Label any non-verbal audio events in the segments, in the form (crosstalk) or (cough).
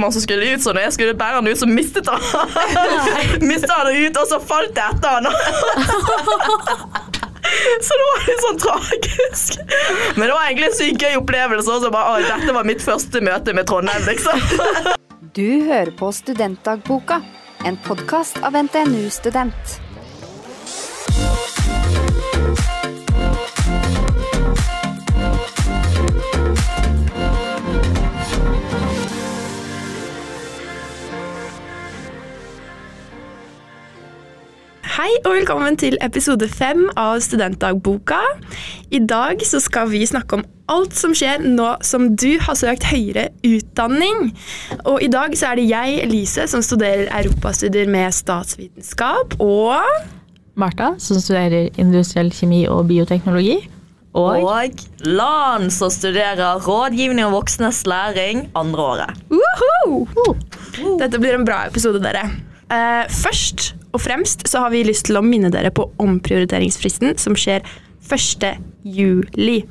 man som skulle ut, sånn, og jeg skulle bære han ut, så mistet han (laughs) Mistet han ut, og så falt jeg etter han. (laughs) Så det var litt sånn tragisk. Men det var egentlig en sykt gøy opplevelse. Og så bare, oi, dette var mitt første møte med Trondheim, liksom. (laughs) Du hører på Studentdagboka, en podkast av NTNU Student. Hei og velkommen til episode fem av Studentdagboka. I dag så skal vi snakke om alt som skjer nå som du har søkt høyere utdanning. Og i dag så er det jeg, Elise, som studerer europastudier med statsvitenskap, og Martha, som studerer industriell kjemi og bioteknologi. Og, Og Lan, som studerer rådgivning og voksnes læring andre året. Woohoo! Dette blir en bra episode, dere. Eh, først og fremst så har vi lyst til å minne dere på omprioriteringsfristen som skjer 1. juli.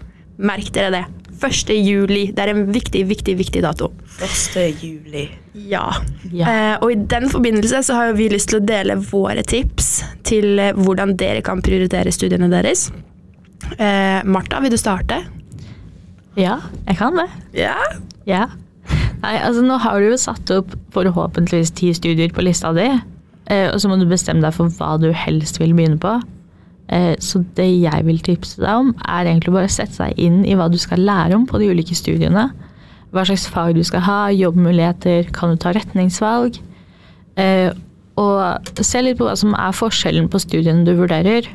Merk dere det. 1. juli. Det er en viktig, viktig, viktig dato. 1. juli. Ja. Ja. Uh, og i den forbindelse så har vi lyst til å dele våre tips til eh, hvordan dere kan prioritere studiene deres. Uh, Martha, vil du starte? ja, jeg kan det. Ja. Ja. Nei, altså nå har du jo satt opp forhåpentligvis ti studier på lista di, eh, og så må du bestemme deg for hva du helst vil begynne på. Eh, Så det jeg vil tipse deg om, er egentlig bare å sette seg inn i hva du skal lære om på de ulike studiene. Hva slags fag du skal ha, jobbmuligheter, kan du ta retningsvalg? Eh, Og se litt på hva som er forskjellen på studiene du vurderer.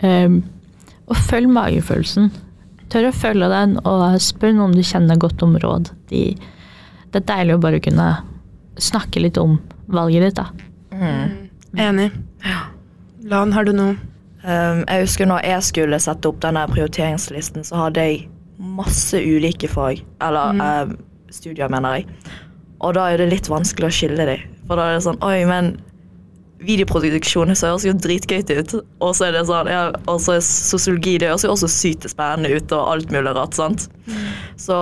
Og følg magefølelsen. Tør å følge den, og spør noen du kjenner godt om råd. De, det er deilig å bare kunne snakke litt om valget ditt, da. Enig. Lan, har du noe? Um, jeg husker når jeg skulle sette opp denne prioriteringslisten, så hadde jeg masse ulike fag. Eller um, studier, mener jeg. Og da er det litt vanskelig å skille dem. For da er det sånn Oi, men videoproduksjon så høres jo dritgøy ut. Og så er det sånn, ja, og så er sosiologi det høres jo også sykt spennende ut, og alt mulig rart. sant? Så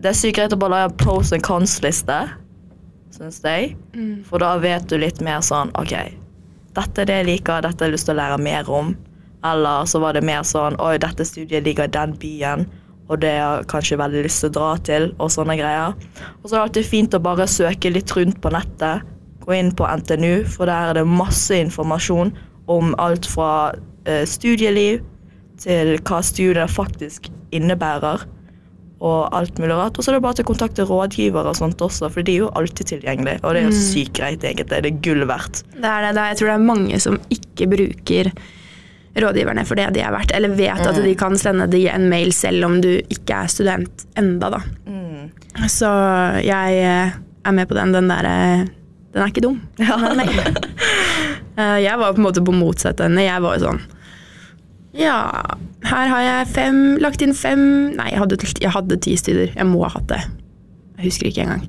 det er sykt greit å bare lage en pros and cons-liste, syns jeg. For da vet du litt mer sånn OK, dette er det jeg liker, dette har jeg lyst til å lære mer om. Eller så var det mer sånn Oi, dette studiet ligger i den byen, og det har jeg kanskje veldig lyst til å dra til, og sånne greier. Og så er det alltid fint å bare søke litt rundt på nettet. Gå inn på NTNU, for der er det masse informasjon om alt fra eh, studieliv til hva studiet faktisk innebærer, og alt mulig rart. Og så er det bare til å kontakte rådgivere og sånt også, for de er jo alltid tilgjengelige. Og det er jo sykt greit, egentlig. Det er gull verdt. Det er det. det er, jeg tror det er mange som ikke bruker rådgiverne for det de er verdt, eller vet at de kan sende de en mail selv om du ikke er student enda, da. Så jeg eh, er med på den. Den der eh, Den er ikke dum. Er. (laughs) Eh, jeg var på en måte på motsatt ende. Jeg var jo sånn Ja, her har jeg fem, lagt inn fem Nei, jeg hadde, jeg hadde ti studier. Jeg må ha hatt det. Jeg husker ikke engang.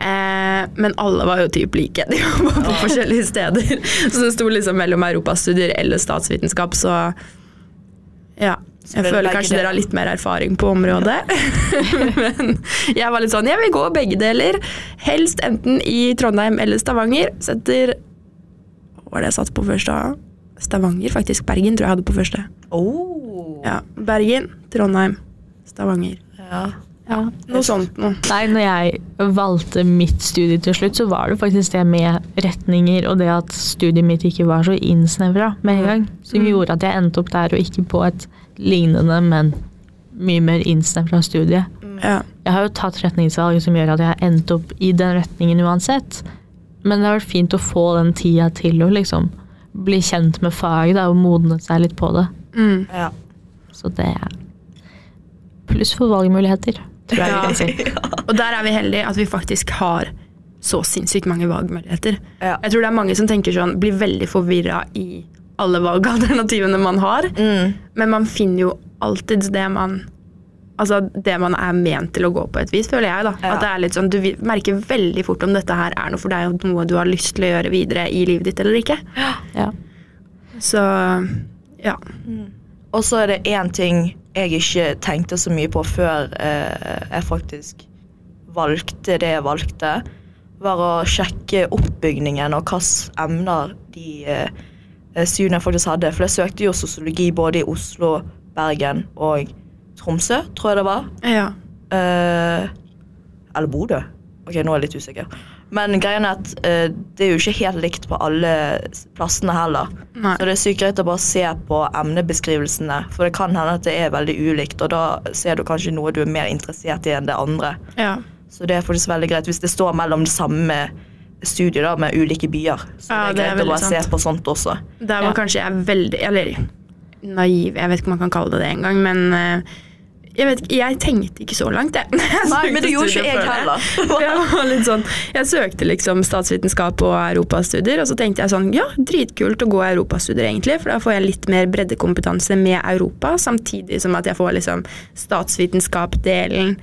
Eh, men alle var jo typ like. (laughs) De var på forskjellige steder. Så det sto liksom mellom europastudier eller statsvitenskap, så ja. Jeg føler kanskje dere har litt mer erfaring på området. (laughs) men jeg var litt sånn Jeg vil gå begge deler. Helst enten i Trondheim eller Stavanger. Setter Hva var det jeg satte på først, da? Stavanger, faktisk. Bergen tror jeg hadde på første. Oh. Ja, Bergen, Trondheim, Stavanger. Ja. Ja, Noe sånt noe. Nei, når jeg valgte mitt studie til slutt, så var det faktisk det med retninger og det at studiet mitt ikke var så innsnevra med en gang, som gjorde at jeg endte opp der og ikke på et lignende, men mye mer innsnevra studie. Ja. Jeg har jo tatt retningsvalg som gjør at jeg har endt opp i den retningen uansett. Men det har vært fint å få den tida til å liksom bli kjent med faget da, og modne seg litt på det. Mm. ja. Så det er pluss for valgmuligheter, tror jeg Ja. vi kan (laughs) si. Og der er vi heldige at vi faktisk har så sinnssykt mange valgmuligheter. Ja. Jeg tror det er mange som tenker sånn, blir veldig forvirra i alle valgalternativene man har. Mm. Men man finner jo alltid det man Altså det man er ment til å gå på et vis, føler jeg. da. Ja. At det er litt sånn, Du merker veldig fort om dette her er noe for deg, og noe du har lyst til å gjøre videre i livet ditt eller ikke. Ja. Så ja. Og så er det én ting jeg ikke tenkte så mye på før eh, jeg faktisk valgte det jeg valgte. var å sjekke oppbygningen og hvilke emner de eh, studiene faktisk hadde. For jeg søkte jo sosiologi både i Oslo, Bergen og Tromsø, tror jeg det var. Ja. Eh, eller Bodø. Ok, nå er jeg litt usikker. Men greien er at eh, det er jo ikke helt likt på alle plassene heller. Nei. Så det er sykt greit å bare se på emnebeskrivelsene, for det kan hende at det er veldig ulikt, og da ser du kanskje noe du er mer interessert i enn det andre. ja. Så det er faktisk veldig greit hvis det står mellom det samme studiet da, med ulike byer. Så Ja, det det er er greit å bare sant. se på sånt også. Der var Ja. kanskje jeg veldig Eller naiv, jeg vet ikke om man kan kalle det det engang, men eh, jeg vet jeg tenkte ikke så langt, jeg. Jeg (laughs) Nei, men det gjorde ikke jeg heller. Jeg sånn, jeg søkte liksom statsvitenskap og europastudier, og så tenkte jeg sånn, ja, dritkult å gå europastudier egentlig, for da får jeg litt mer breddekompetanse med Europa, samtidig som at jeg får liksom statsvitenskap-delen,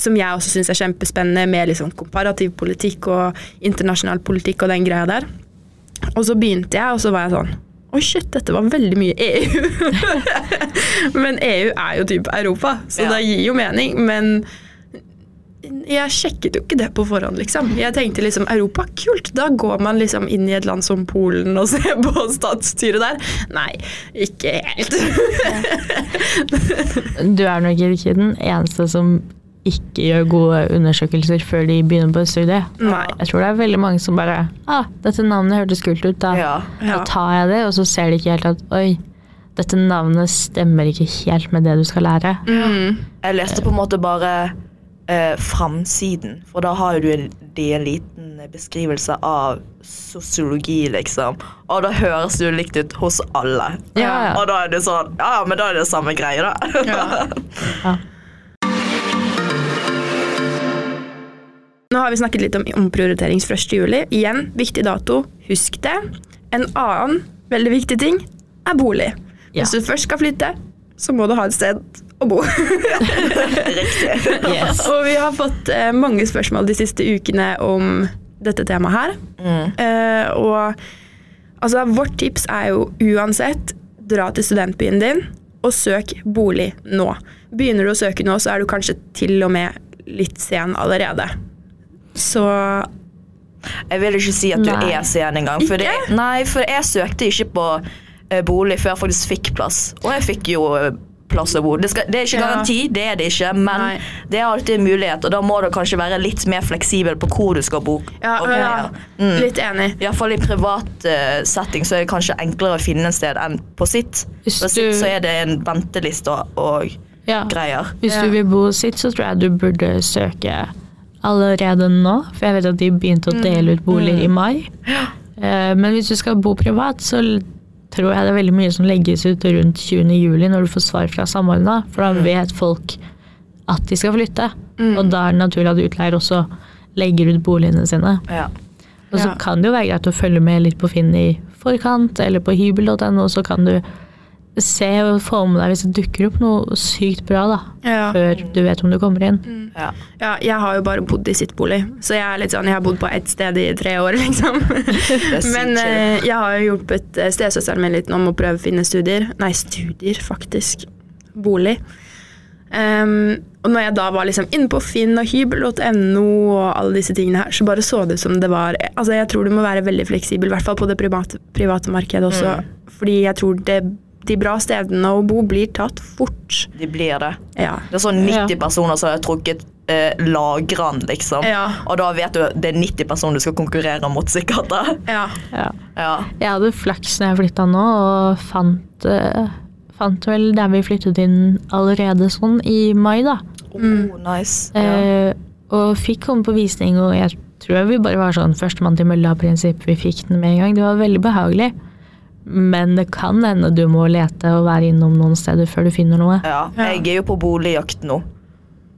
som jeg også synes er kjempespennende, med liksom komparativ politikk og internasjonal politikk og den greia der. Og så begynte jeg, og så var jeg sånn, oi shit, dette var veldig mye EU. (laughs) men EU er jo typ Europa, så Ja. det gir jo mening, men jeg sjekket jo ikke det på forhånd, liksom. Jeg tenkte liksom Europa, kult. Da går man liksom inn i et land som Polen og (laughs) ser på statsstyret der. Nei, ikke helt. (laughs) Du er nok ikke den eneste som ikke gjør gode undersøkelser før de begynner på et studie. Nei. Jeg tror det er veldig mange som bare ah, 'Dette navnet hørtes kult ut, da, Ja. Ja. da tar jeg det.' Og så ser de ikke helt at 'oi, dette navnet stemmer ikke helt med det du skal lære'. Mm. Jeg leste på en måte bare eh, framsiden, for da har du en, en liten beskrivelse av sosiologi, liksom. Og da høres jo likt ut hos alle. Ja, ja. Og da er det sånn Ja, men da er det samme greie, da. Ja. (laughs) Nå har vi snakket litt om omprioriterings 1. juli. Igjen, viktig dato. Husk det. En annen veldig viktig ting er bolig. Ja. Hvis du først skal flytte, så må du ha et sted å bo. (laughs) Riktig. Yes. Og vi har fått eh, mange spørsmål de siste ukene om dette temaet her. Mm. Eh, og altså, vårt tips er jo uansett dra til studentbyen din og søk bolig nå. Begynner du å søke nå, så er du kanskje til og med litt sen allerede. Så Jeg vil ikke si at du Nei. er sen engang. For det, nei, for jeg søkte ikke på eh, bolig før jeg faktisk fikk plass. Og jeg fikk jo eh, plass å bo. Det, skal, det er ikke Ja. garanti, det er det ikke, men Nei. det er alltid en mulighet. Og da må du kanskje være litt mer fleksibel på hvor du skal bo. ja, Og ja, greier. Mm. litt enig. Iallfall i privat eh, setting så er det kanskje enklere å finne en sted enn på sitt. Hvis På sitt du- så er det en venteliste og, og Ja. greier. Hvis Ja. du vil bo sitt, så tror jeg du burde søke allerede nå. For jeg vet at de begynte å dele ut boliger i mai. Eh, Men hvis du skal bo privat, så tror jeg det er veldig mye som legges ut rundt 20. juli når du får svar fra Samordna. For da vet folk at de skal flytte. Og da er det naturlig at utleier også legger ut boligene sine. Ja. Og så kan det jo være greit å følge med litt på Finn i forkant, eller på hybel.no, så kan du se og få med deg hvis det dukker opp noe sykt bra, da. Ja. Før du vet om du kommer inn. Ja. Ja, jeg har jo bare bodd i sittbolig, så jeg er litt sånn, jeg har bodd på ett sted i tre år, (laughs) liksom. (laughs) Men eh, jeg har jo hjulpet eh, stesøsteren min litt nå om å prøve å finne studier. Nei, studier, faktisk. Bolig. Um, og når jeg da var liksom inne på Finn og hybel.no og alle disse tingene her, så bare så det ut som det var Altså, jeg tror du må være veldig fleksibel, i hvert fall på det private, private markedet også. Fordi jeg tror det, de bra stedene å bo blir tatt fort. De blir det. Ja. Det er sånn 90 Ja. personer som har trukket eh, lagrene, liksom. Ja. Og da vet du det er 90 personer du skal konkurrere mot, sikkert. da. ja. Ja. Ja. Jeg hadde flaks når jeg flytta nå, og fant, eh, fant vel der vi flyttet inn allerede sånn i mai, da. Oh, nice. Ja. Eh, og fikk komme på visning, og jeg tror vi bare var sånn førstemann til mølla-prinsipp. Vi fikk den med en gang. Det var veldig behagelig. Men det kan hende du må lete og være innom noen steder før du finner noe. Ja, jeg er jo på boligjakt nå,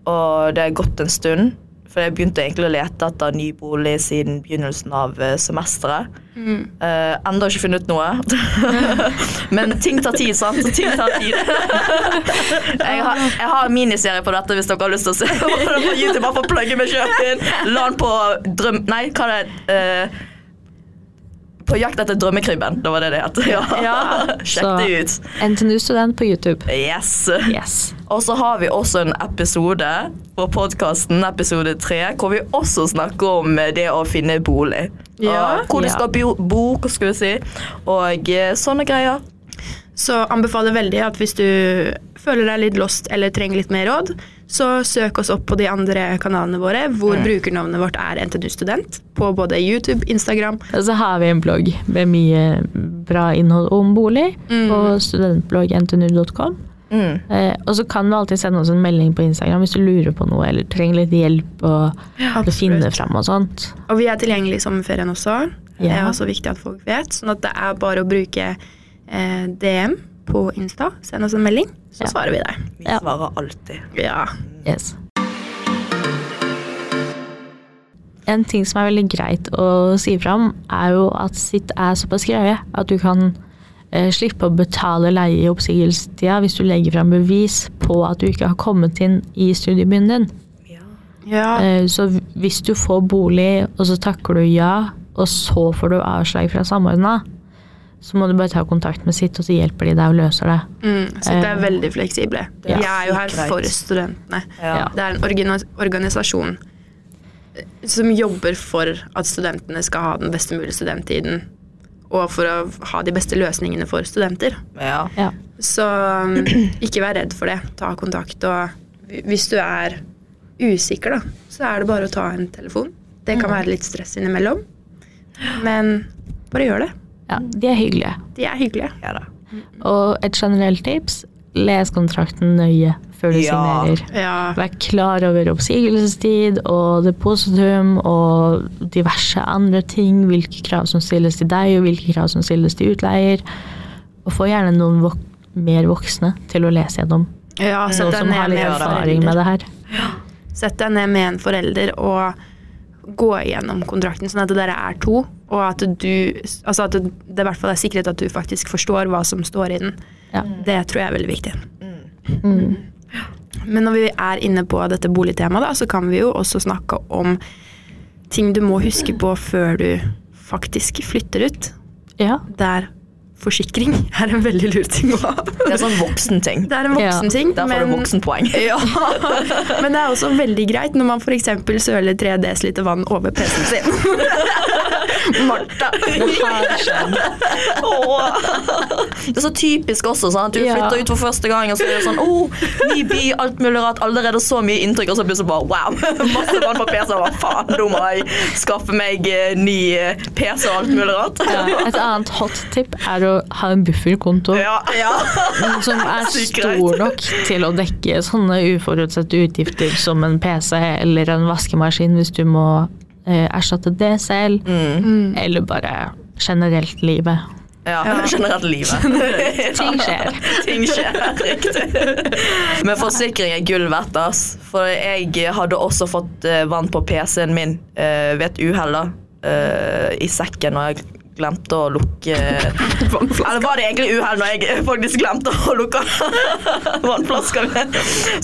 og det har gått en stund. For jeg begynte egentlig å lete etter ny bolig siden begynnelsen av eh, semesteret. Mm. Uh, enda ikke funnet noe. (laughs) Men ting tar tid, sant? Ting tar tid. (laughs) jeg, har, jeg har en miniserie på dette hvis dere har lyst til å se. på (laughs) YouTube bare for å plugge meg selv inn. La den på drøm... Nei, hva er det? Eh, På jakt etter drømmekrybben, det var det det het. Ja. (laughs) Ja. Sjekk det ut. NTNU-student på YouTube. Yes. Yes. Og så har vi også en episode på podkasten, episode tre, hvor vi også snakker om det å finne bolig. Ja. Hvor du Ja. skal bo, bo, hva skal vi si, og eh, sånne greier. Så anbefaler veldig at hvis du føler deg litt lost eller trenger litt mer råd, så søk oss opp på de andre kanalene våre, hvor brukernavnet vårt er NTNU Student. På både YouTube, Instagram. Og så har vi en blogg med mye bra innhold om bolig på studentblogg.ntnu.com. Mm. Eh, og så kan du alltid sende oss en melding på Instagram hvis du lurer på noe eller trenger litt hjelp og å finne fram og sånt. Og vi er tilgjengelig i sommerferien også. Det er også viktig at folk vet. Sånn at det er bare å bruke eh, DM på Insta. Send oss en melding, så Ja. svarer vi deg. Vi Ja. svarer alltid. Ja. Yes. En ting som er veldig greit å si fram, er jo at sitt er såpass greie at du kan eh, slippe å betale leie i oppsigelsestida hvis du legger fram bevis på at du ikke har kommet inn i studiebyen din. Ja. ja. Eh, så hvis du får bolig, og så takker du ja, og så får du avslag fra Samordna, så må du bare ta kontakt med sitt, og så hjelper de deg og løser det. Mm, så det er Eh, veldig fleksible. er Vi er jo her for studentene. Ja. Det er en organisasjon eh, som jobber for at studentene skal ha den beste mulige studenttiden. Og for å ha de beste løsningene for studenter. Ja. Ja. Så um, (clears throat) ikke vær redd for det. Ta kontakt. Og hvis du er usikker, da, så er det bare å ta en telefon. Det kan være litt stress innimellom. Men bare gjør det. Ja, de er hyggelige. De er hyggelige. Ja da. Og et generelt tips, les kontrakten nøye før du Ja. signerer. Ja. Vær klar over oppsigelsestid og depositum og diverse andre ting. Hvilke krav som stilles til deg, og hvilke krav som stilles til utleier. Og få gjerne noen vok mer voksne til å lese gjennom. ja Noen som har litt erfaring med det her. Sett deg ned med en forelder og gå igjennom kontrakten, sånn at dere er to, og at du Altså at det det i hvert fall er sikkerhet at du faktisk forstår hva som står i den. Ja. Det tror jeg er veldig viktig. Mm. Men når vi er inne på dette boligtemaet, da, så kan vi jo også snakke om ting du må huske på før du faktisk flytter ut. Ja. Der forsikring er en veldig lur ting å ha. Det er sånn voksenting. Det er en voksenting, Der får du men, voksenpoeng. (laughs) ja, men det er også veldig greit når man f.eks. søler 3 dl vann over PC-en sin. (laughs) Martha. Det er så typisk også. Sant? Du Ja. flytter ut for første gang, og så er det sånn oh, ny by, alt mulig rart. Allerede så mye inntrykk, og så plutselig bare wow. Masse vann på PC. Hva faen, nå må jeg skaffe meg eh, ny eh, PC og alt mulig rart. Ja, et annet hot tip er å ha en bufferkonto Ja. som er (laughs) stor nok til å dekke sånne uforutsette utgifter som en PC eller en vaskemaskin hvis du må eh, erstatte det selv, Mm. eller bare generelt livet. Ja, (laughs) generelt livet. Ting skjer. (laughs) Ting skjer, riktig. Men forsikring er gull verdt, ass. For jeg hadde også fått eh, vann på PC-en min eh, ved et uhell da, eh, i sekken når jeg glemte å lukke Eller var det egentlig uhell når jeg faktisk glemte å lukke (laughs) vannflaska mi?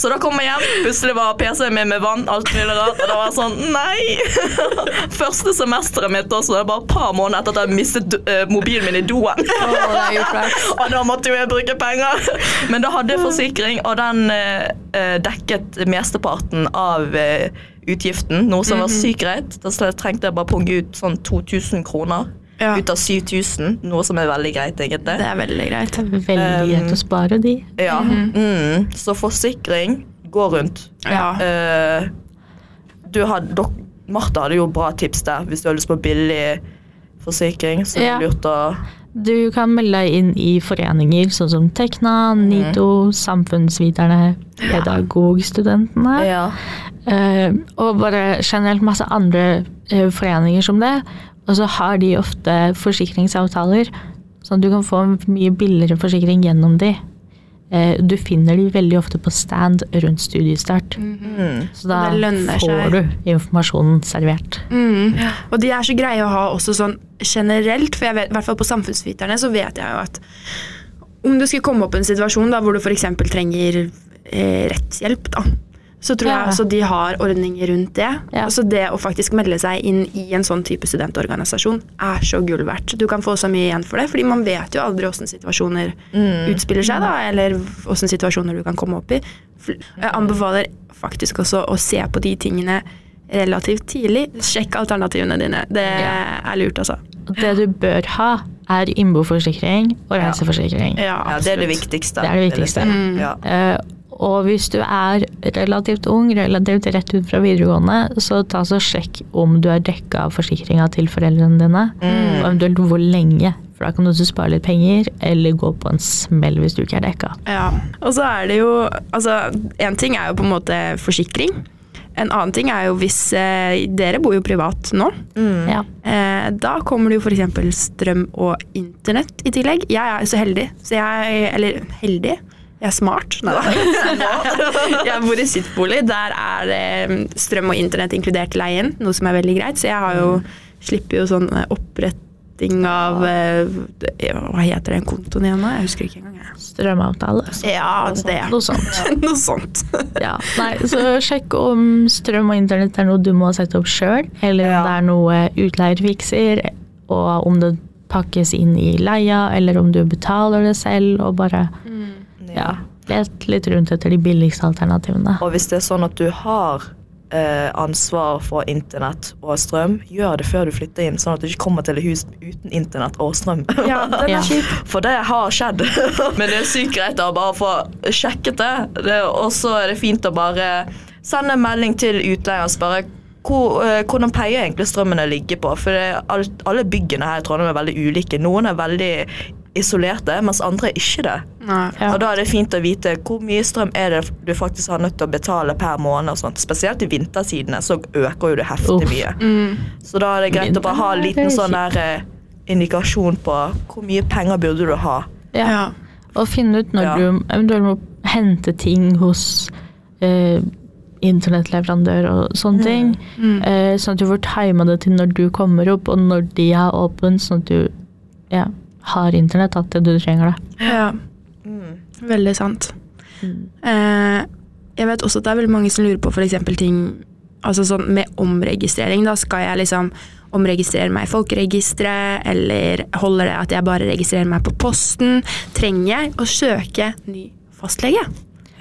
Så da kom jeg hjem, plutselig var PC-en min med vann, alt mulig rart, og da var jeg sånn Nei! (laughs) Første semesteret mitt også, det er bare et par måneder etter at jeg mistet eh, mobilen min i doen. (laughs) Og da måtte jo jeg bruke penger. Men da hadde jeg forsikring, og den eh, eh, dekket mesteparten av utgiften, noe som var sykt greit. Da trengte jeg bare punge ut sånn 2000 kroner Ja. ut av 7000, noe som er veldig greit, egentlig. Det er veldig greit. Veldig greit å spare de. Ja. mm. Så forsikring, går rundt. Ja. Uh, du had, dok, Martha hadde jo bra tips der, hvis du har lyst på billig forsikring. Så Ja. lurt å Du kan melde deg inn i foreninger sånn som Tekna, NITO, Samfunnsviterne, Pedagogstudentene. Ja. Uh, og bare generelt masse andre uh, foreninger som det. Og så har de ofte forsikringsavtaler, sånn at du kan få en mye billigere forsikring gjennom de. Eh, du finner de veldig ofte på stand rundt studiestart. Mm. Så da får seg. du informasjonen servert. Mm. Og de er så greie å ha også sånn generelt, for jeg vet, i hvert fall på Samfunnsviterne så vet jeg jo at om du skulle komme opp i en situasjon da, hvor du f.eks. trenger eh, rettshjelp, da, Så tror jeg så de har ordninger rundt det. Ja. Så det å faktisk melde seg inn i en sånn type studentorganisasjon er så gull verdt. Du kan få så mye igjen for det, fordi man vet jo aldri åssen situasjoner utspiller seg, da, eller åssen situasjoner du kan komme opp i. Jeg anbefaler faktisk også å se på de tingene relativt tidlig. Sjekk alternativene dine. Det er lurt, altså. Det du bør ha, er innboforsikring og reiseforsikring. Ja, Ja, det er det viktigste. Det er det viktigste. si. Ja. Eh, og hvis du er relativt ung, relativt rett ut fra videregående, så ta så sjekk om du er dekka av forsikringa til foreldrene dine. Og eventuelt hvor lenge, for da kan du også spare litt penger, eller gå på en smell hvis du ikke er dekka. Ja. Og så er det jo Altså, én ting er jo på en måte forsikring. En annen ting er jo hvis eh, Dere bor jo privat nå. Ja. Eh, da kommer det jo f.eks. strøm og internett i tillegg. Jeg er så heldig, så jeg Eller heldig. Jeg er smart. Nei da. jeg bor i sittbolig. Der er strøm og internett inkludert i leien, noe som er veldig greit. Så jeg har jo slipper jo sånn eh, oppretting av eh, Hva heter den kontoen igjen nå? Jeg husker ikke engang. Strømavtale? Strømavtale. Ja, det. Noe sånt. (laughs) Noe sånt. Ja. Nei, så sjekk om strøm og internett er noe du må sette opp sjøl, eller om Ja. det er noe utleier fikser, og om det pakkes inn i leia, eller om du betaler det selv, og bare ja, let litt rundt etter de billigste alternativene. Og hvis det er sånn at du har eh, ansvar for internett og strøm, gjør det før du flytter inn, sånn at du ikke kommer til et hus uten internett og strøm. Ja, den er (laughs) kjip. For det har skjedd. (laughs) Men det er sykt greit å bare få sjekket det. det og så er det fint å bare sende en melding til utleier og spørre hvor, eh, hvordan pleier egentlig strømmene å ligge på. For det, alt, alle byggene her i Trondheim er veldig ulike. Noen er veldig isolerte, mens andre er ikke det. Ja. Og da er det fint å vite hvor mye strøm er det du faktisk har nødt til å betale per måned. og sånt. Spesielt i vintersidene så øker jo det heftig Uff. mye. Mm. Så da er det greit å bare ha en liten sånn der eh, indikasjon på hvor mye penger burde du ha. Ja. Ja. Og finne ut når Ja. du eventuelt må hente ting hos eh, internettleverandør og sånne ting. Eh, sånn at du får tima det til når du kommer opp, og når de er åpne, sånn at du ja, har internett, at du trenger det. Ja. Veldig sant. Eh, jeg vet også at det er veldig mange som lurer på f.eks. ting altså sånn med omregistrering. Da skal jeg liksom omregistrere meg i folkeregisteret, eller holder det at jeg bare registrerer meg på posten? Trenger jeg å søke ny fastlege?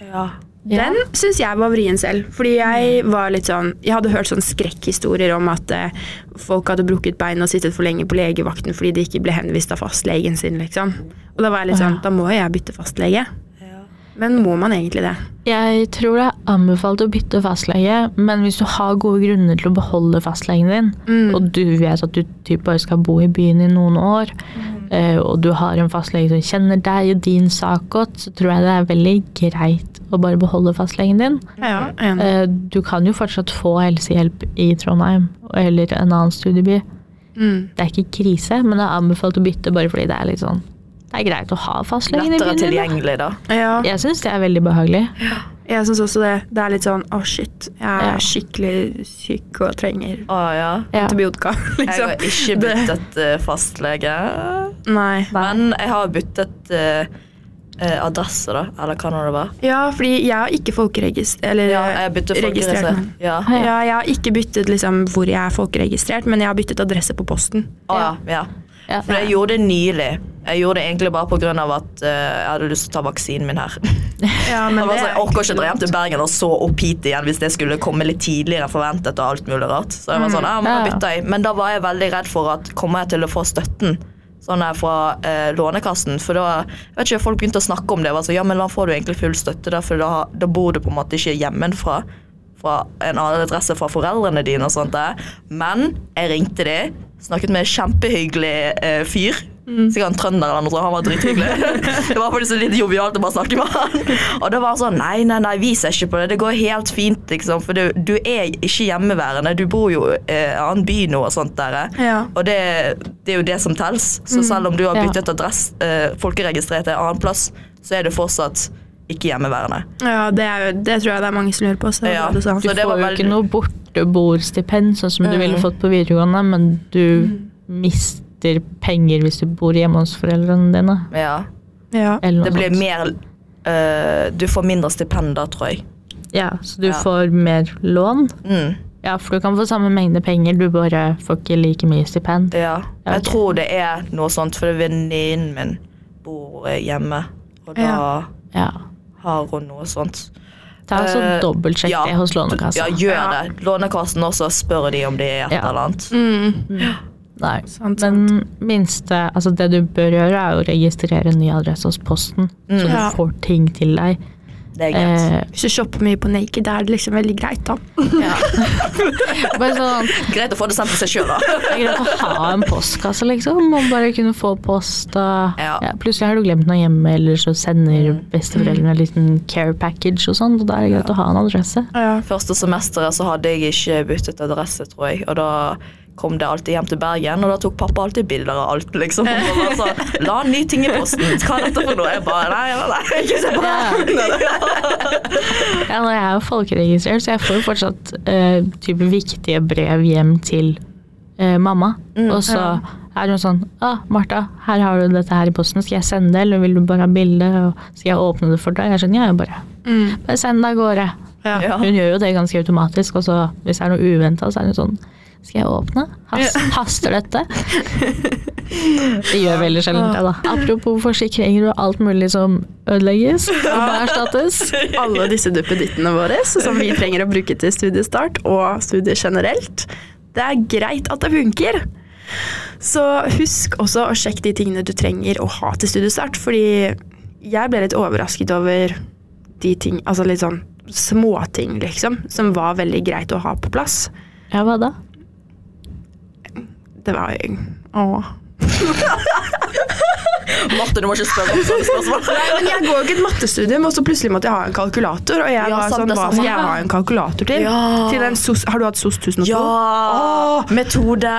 Ja. Ja. Den syns jeg var vrien selv. Fordi jeg var litt sånn Jeg hadde hørt sånne skrekkhistorier om at eh, folk hadde brukket bein og sittet for lenge på legevakten fordi de ikke ble henvist av fastlegen sin, liksom. Og da var jeg litt sånn Da må jo jeg bytte fastlege. Men må man egentlig det? Jeg tror det er anbefalt å bytte fastlege, men hvis du har gode grunner til å beholde fastlegen din, og du vet at du typ bare skal bo i byen i noen år, mm. og du har en fastlege som kjenner deg og din sak godt, så tror jeg det er veldig greit å bare beholde fastlegen din. Ja. Eh, Du kan jo fortsatt få helsehjelp i Trondheim eller en annen studieby. Mm. Det er ikke krise, men det er anbefalt å bytte bare fordi det er litt sånn Det er greit å ha fastlegen i byen tilgjengelig, da. Ja, Jeg syns det er veldig behagelig. jeg syns også det. Det er litt sånn å, shit, jeg er Ja. skikkelig syk og trenger Å ja. antibiotika. (laughs) Liksom. Jeg liksom. har ikke byttet eh, fastlege. Nei. Men jeg har byttet eh, adresse, da. Eller hva nå det var. Ja, fordi jeg har ikke folkeregistrert Eller Ja, jeg registrert meg. Ja. Ja, jeg har ikke byttet liksom hvor jeg er folkeregistrert, men jeg har byttet adresse på posten. Å ja. ja. Ja. For jeg gjorde det nylig. Jeg gjorde det egentlig bare pga. at uh, jeg hadde lyst til å ta vaksinen min her. (laughs) Ja, men det jeg orker ikke dra hjem til Bergen og så opp hit igjen hvis det skulle komme litt tidligere enn forventet. og alt mulig rart. Så jeg var sånn, ja, men da bytter jeg. Men da var jeg veldig redd for at kommer jeg til å få støtten sånn her fra eh, Lånekassen. For da jeg vet ikke, folk begynte å snakke om det. Altså, ja, men da får du egentlig full støtte, da, for da, da bor du på en måte ikke hjemmefra. Fra en annen adresse fra foreldrene dine og sånt. der. Men jeg ringte de, snakket med en kjempehyggelig eh, fyr. Sikkert en trønder eller noe sånt. Han var drithyggelig. (laughs) det var faktisk litt jovialt å bare snakke med han. Og det var sånn Nei, nei, nei, vi ser ikke på det. Det går helt fint, liksom. For du, du er ikke hjemmeværende. Du bor jo i en annen by nå og sånt der. Ja. Og det, det er jo det som tels. Så selv om du har Ja. byttet adresse, eh, folkeregistrert til en annen plass, så er du fortsatt ikke hjemmeværende. Ja, det, er, det tror jeg det er mange som lurer på. Så Ja. det. Du Så det får jo veldig- ikke noe borteboerstipend, sånn som du ville fått på videregående, men du mister penger hvis du bor hjemme hos foreldrene dine. Ja. ja. Eller noe Det blir sånt. mer uh, Du får mindre stipend da, tror jeg. Ja, så du Ja. får mer lån. Mm. Ja, for du kan få samme mengde penger, du bare får ikke like mye stipend. Ja. Ja, Jeg tror det er noe sånt, for venninnen min bor eh, hjemme. Og da Ja. Ja. har hun noe sånt. Ta altså dobbeltsjekk ja. det hos Lånekassa. Ja, gjør det. Lånekassen også spør de om det er et Ja. eller annet. Mm. Nei. Sant, Men minste, altså det du bør gjøre, er å registrere en ny adresse hos Posten, så du Ja. får ting til deg. Det er greit. Eh, Hvis du shopper mye på Naked, da er det liksom veldig greit, da. Ja. (laughs) sånn, greit å få det sendt til seg sjøl, da. det er greit å ha en postkasse, liksom, og bare kunne få post. Og, Ja. ja, plutselig har du glemt noe hjemme, eller så sender besteforeldrene en liten care package og sånn, og da er det greit å ha en adresse. Ja. Første semesteret så hadde jeg ikke byttet adresse, tror jeg. Og da kom det alltid hjem til Bergen, og da tok pappa alltid bilder av alt. liksom. Og bare sånn, La en ny ting i posten. Hva er dette for noe? Jeg bare Nei, nei, nei. Ikke se på det. (laughs) Ja, nå er jeg jo folkeregistrert, så jeg får jo fortsatt uh, type viktige brev hjem til uh, mamma. og så er hun sånn ah, 'Martha, her har du dette her i posten. Skal jeg sende det, eller vil du bare ha bilde?' Skal jeg åpne det for deg? Jeg skjønner, jeg bare, Mm. bare send det av gårde. Ja. Ja. Hun gjør jo det ganske automatisk, og så hvis det er noe uventa, så er hun sånn skal jeg åpne? Has, haster dette? (laughs) Det gjør veldig sjelden det, da. Apropos forsikringer og alt mulig som ødelegges og må erstattes. (laughs) Alle disse duppedittene våre som vi trenger å bruke til studiestart og studier generelt. Det er greit at det funker. Så husk også å sjekke de tingene du trenger å ha til studiestart, fordi jeg ble litt overrasket over de ting, altså litt sånn småting, liksom, som var veldig greit å ha på plass. Ja, hva da? Det var Åh. Marte, du må ikke spørre om sånne spørsmål. Men jeg går jo ikke et mattestudium, og så plutselig måtte jeg ha en kalkulator. Og jeg Ja, var sånn, hva skal jeg ha en kalkulator til? Ja. til en SOS, har du hatt SOS 1002? Ja! Metode!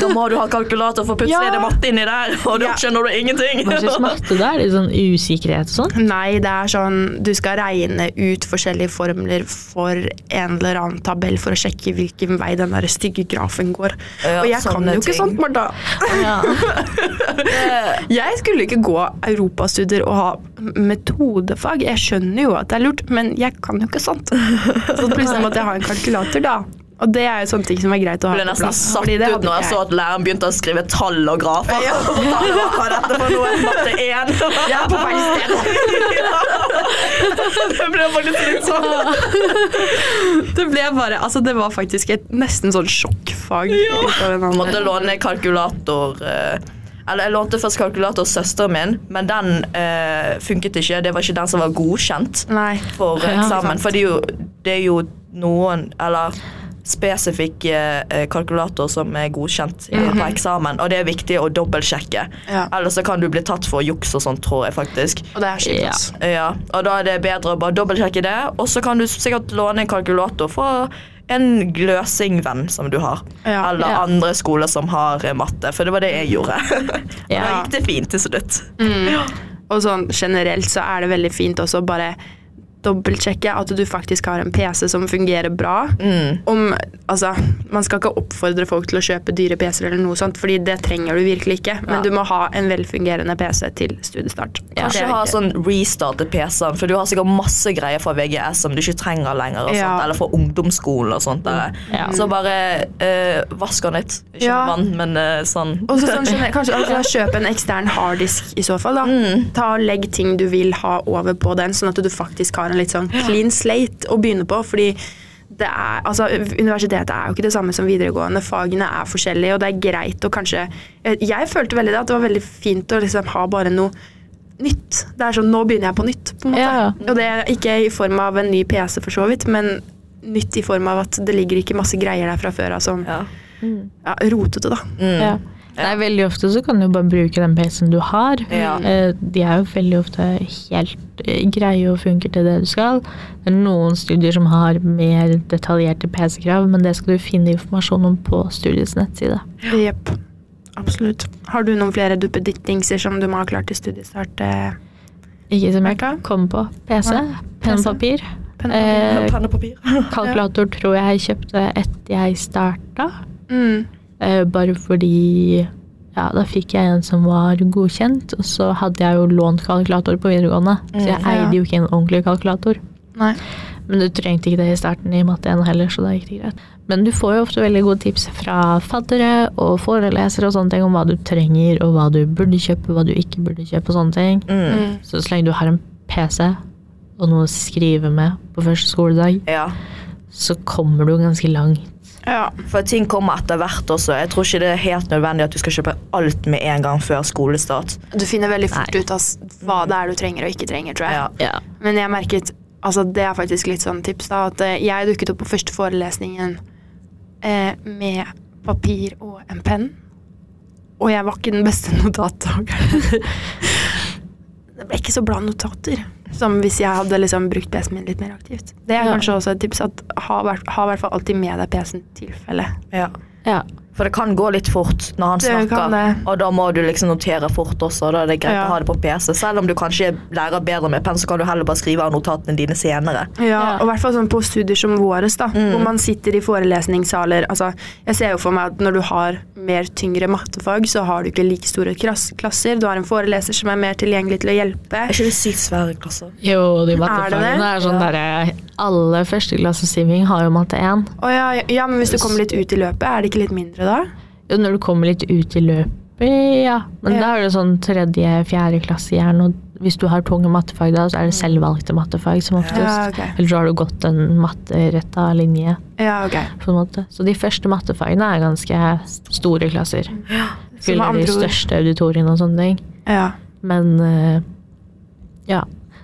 Da må du ha kalkulator, for plutselig Ja. er det matte inni der, og da Ja. skjønner du ingenting. Hva slags matte det Er Litt sånn usikkerhet og sånn? Nei, det er sånn du skal regne ut forskjellige formler for en eller annen tabell for å sjekke hvilken vei den der stygge grafen går. Ja, og jeg kan jo ikke ting. sånt, Marta. Ja. (laughs) Jeg skulle ikke gå europastudier og ha metodefag. Jeg skjønner jo at det er lurt, men jeg kan jo ikke sånt. Så plutselig måtte jeg ha en kalkulator, da. Og det er jo sånne ting som er greit å ha Jeg ble nesten plass. satt ut når jeg så at læreren begynte å skrive tall og grafer. (laughs) Hva er dette for noe? Matte 1. Jeg er på feil sted. (laughs) Det ble faktisk litt sånn. (laughs) Det ble bare, altså det var faktisk et nesten sånn sjokkfag. annen. måtte låne kalkulator eh, Eller jeg lånte først kalkulator hos søsteren min, men den eh, funket ikke. Det var ikke den som var godkjent Nei. for eksamen. Ja, For det er, jo, det er jo noen Eller spesifikk eh, kalkulator som er godkjent eh, på eksamen, og det er viktig å dobbeltsjekke. Ja. Ellers så kan du bli tatt for juks og sånt, tror jeg faktisk. Og det er skitt, Ja. Ja, og da er det bedre å bare dobbeltsjekke det, og så kan du sikkert låne en kalkulator fra en gløsingvenn som du har. Ja. Eller Ja. andre skoler som har eh, matte, for det var det jeg gjorde. (laughs) Da gikk det fint til slutt. Og sånn generelt så er det veldig fint også bare dobbeltsjekke at du faktisk har en PC som fungerer bra. Mm. Om, altså, man skal ikke oppfordre folk til å kjøpe dyre PC-er, eller noe sånt, fordi det trenger du virkelig ikke. Men Ja. du må ha en velfungerende PC til studiestart. Kanskje er ha sånn restartet PC-en, for du har sikkert masse greier fra VGS som du ikke trenger lenger. Og Ja. eller fra ungdomsskolen og sånt. Der. Ja. Så bare øh, vask den litt. Ikke Ja. vann, men øh, sånn. Og så sånn, (laughs) kanskje altså, Kjøp en ekstern harddisk i så fall. da. Mm. Ta og Legg ting du vil ha over på den, sånn at du faktisk har en litt sånn clean slate å begynne på. fordi det er, altså, Universitetet er jo ikke det samme som videregående. Fagene er forskjellige, og det er greit å kanskje Jeg, jeg følte veldig det, at det var veldig fint å liksom ha bare noe nytt. Det er sånn, Nå begynner jeg på nytt. på en måte. Ja. Og det er ikke i form av en ny PC, for så vidt, men nytt i form av at det ligger ikke masse greier der fra før av som Ja. ja, rotete. da. Mm. Ja. Nei, veldig ofte så kan du bare bruke den PC-en du har. Ja. Eh, De er jo veldig ofte helt eh, greie og funker til det du skal. Det er noen studier som har mer detaljerte PC-krav, men det skal du finne informasjon om på studiets nettside. Jepp. Absolutt. Har du noen flere duppedittingser som du må ha klart til studiestart? eh, Ikke som jeg kom på. PC, penn og papir. penn og Eh, (laughs) kalkulator tror jeg jeg kjøpte etter jeg starta. Mm. Eh, bare fordi ja, da fikk jeg en som var godkjent, og så hadde jeg jo lånt kalkulator på videregående. Så jeg Mm, eide jo ikke en ordentlig kalkulator. Nei. Men du trengte ikke det i starten i matte 1 heller, så da gikk det greit. Men du får jo ofte veldig gode tips fra faddere og forelesere og sånne ting om hva du trenger, og hva du burde kjøpe, hva du ikke burde kjøpe og sånne ting. Mm. Så så lenge du har en PC og noe å skrive med på første skoledag, Ja. så kommer du ganske langt. Ja. For ting kommer etter hvert også. Jeg tror ikke det er helt nødvendig at du skal kjøpe alt med en gang før skolestart. Du finner veldig fort Nei. ut av hva det er du trenger og ikke trenger, tror jeg. Ja. Ja. Men jeg merket altså Det er faktisk litt sånn tips, da. At eh, jeg dukket opp på første forelesningen eh, med papir og en penn. Og jeg var ikke den beste (laughs) notattakeren. Det ble ikke så bra notater som hvis jeg hadde liksom brukt PC-en min litt mer aktivt. Det er Ja. kanskje også et tips at ha i hvert fall alltid med deg PC-en i tilfelle. Ja. ja. For det kan gå litt fort når han Det snakker, og da må du liksom notere fort også. og Da er det greit Ja. å ha det på PC. Selv om du kanskje lærer bedre med penn, så kan du heller bare skrive av notatene dine senere. Ja, Ja. og i hvert fall sånn på studier som våres, da, hvor man sitter i forelesningssaler. Altså, jeg ser jo for meg at når du har mer tyngre mattefag, så har du ikke like store klass klasser. Du har en foreleser som er mer tilgjengelig til å hjelpe. Er ikke det sykt svære klasser? Jo, de Er det mattefagene det? er, sånn derre Alle førsteklassesiving har jo matte 1. Å ja, ja, men hvis du kommer litt ut i løpet, er det ikke litt mindre da? Jo, når du kommer litt ut i løpet, ja. Men Ja. da er det sånn tredje-fjerde klasse gjerne. Og hvis du har tunge mattefag da, så er det selvvalgte mattefag som oftest. Ja, okay. Eller så har du gått en matteretta linje. Ja, ok. på en måte. Så de første mattefagene er ganske store klasser. Ja. Fyller de største auditoriene og sånne ting. Ja. Men eh, ja.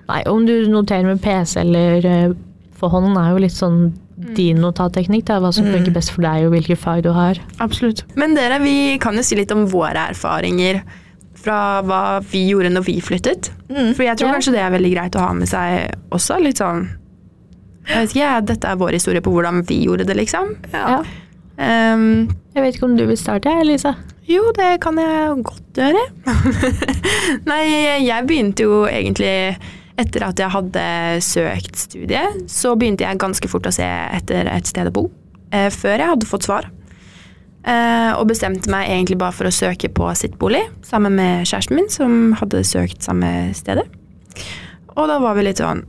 Nei, om du noterer med PC eller eh, for hånden, er jo litt sånn din notatteknikk. Det er hva som funker best for deg og hvilke fag du har. Absolutt. Men dere, vi kan jo si litt om våre erfaringer fra hva vi gjorde når vi flyttet. For jeg tror Ja. kanskje det er veldig greit å ha med seg også. Litt sånn Jeg vet ikke, dette er vår historie på hvordan vi gjorde det, liksom. Ja. Um, Jeg vet ikke om du vil starte, Lisa? jo, det kan jeg godt gjøre. (laughs) Nei, jeg begynte jo egentlig etter at jeg hadde søkt studiet, så begynte jeg ganske fort å se etter et sted å bo. Eh, før jeg hadde fått svar. Eh, og bestemte meg egentlig bare for å søke på sitt bolig, sammen med kjæresten min, som hadde søkt samme stedet. Og da var vi litt sånn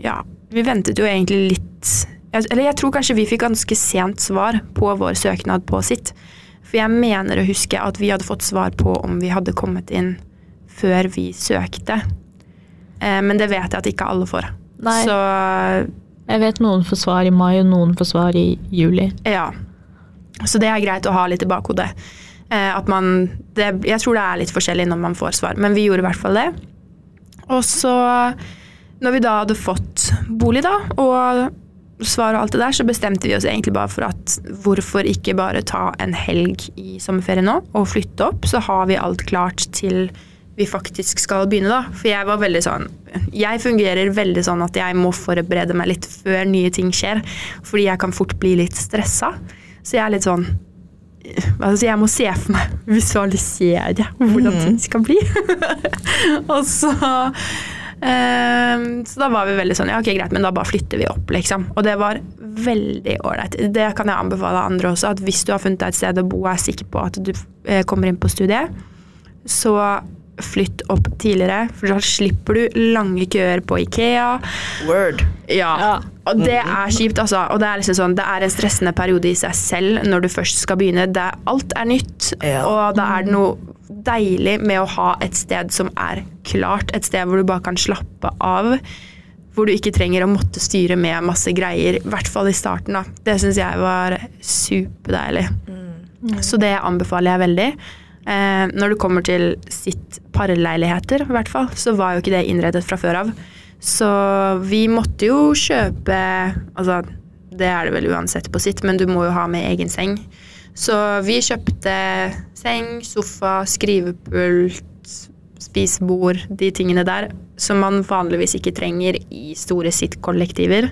Ja, vi ventet jo egentlig litt Eller jeg tror kanskje vi fikk ganske sent svar på vår søknad på sitt. For jeg mener å huske at vi hadde fått svar på om vi hadde kommet inn før vi søkte. Eh, men det vet jeg at ikke alle får. Nei. Så Jeg vet noen får svar i mai, og noen får svar i juli. ja. Så det er greit å ha litt i bakhodet. Eh, at man det, Jeg tror det er litt forskjellig når man får svar, men vi gjorde i hvert fall det. Og så, når vi da hadde fått bolig, da, og svar og alt det der, så bestemte vi oss egentlig bare for at hvorfor ikke bare ta en helg i sommerferien nå og flytte opp, så har vi alt klart til vi faktisk skal begynne, da. For jeg var veldig sånn Jeg fungerer veldig sånn at jeg må forberede meg litt før nye ting skjer, fordi jeg kan fort bli litt stressa. Så jeg er litt sånn altså jeg må se for meg, visualisere hvordan ting skal bli. (laughs) og så Ehm, så da var vi veldig sånn Ja, ok, greit, men da bare flytter vi opp, liksom. Og det var veldig ålreit. Det kan jeg anbefale andre også, at hvis du har funnet deg et sted å bo og er sikker på at du eh, kommer inn på studiet, så flytt opp tidligere, for da slipper du lange køer på Ikea. Word. Ja. Ja. Og det er kjipt, altså. Og det er liksom sånn, det er en stressende periode i seg selv når du først skal begynne. Det er, alt er nytt, Ja. og da er det noe deilig med å ha et sted som er klart. Et sted hvor du bare kan slappe av. Hvor du ikke trenger å måtte styre med masse greier. I hvert fall i starten. da. Det syns jeg var superdeilig. Så det anbefaler jeg veldig. Eh, når det kommer til sitt parleiligheter, i hvert fall, så var jo ikke det innredet fra før av. Så vi måtte jo kjøpe Altså, det er det vel uansett på sitt, men du må jo ha med egen seng. Så vi kjøpte seng, sofa, skrivepult, spisebord, de tingene der, som man vanligvis ikke trenger i store sitt-kollektiver.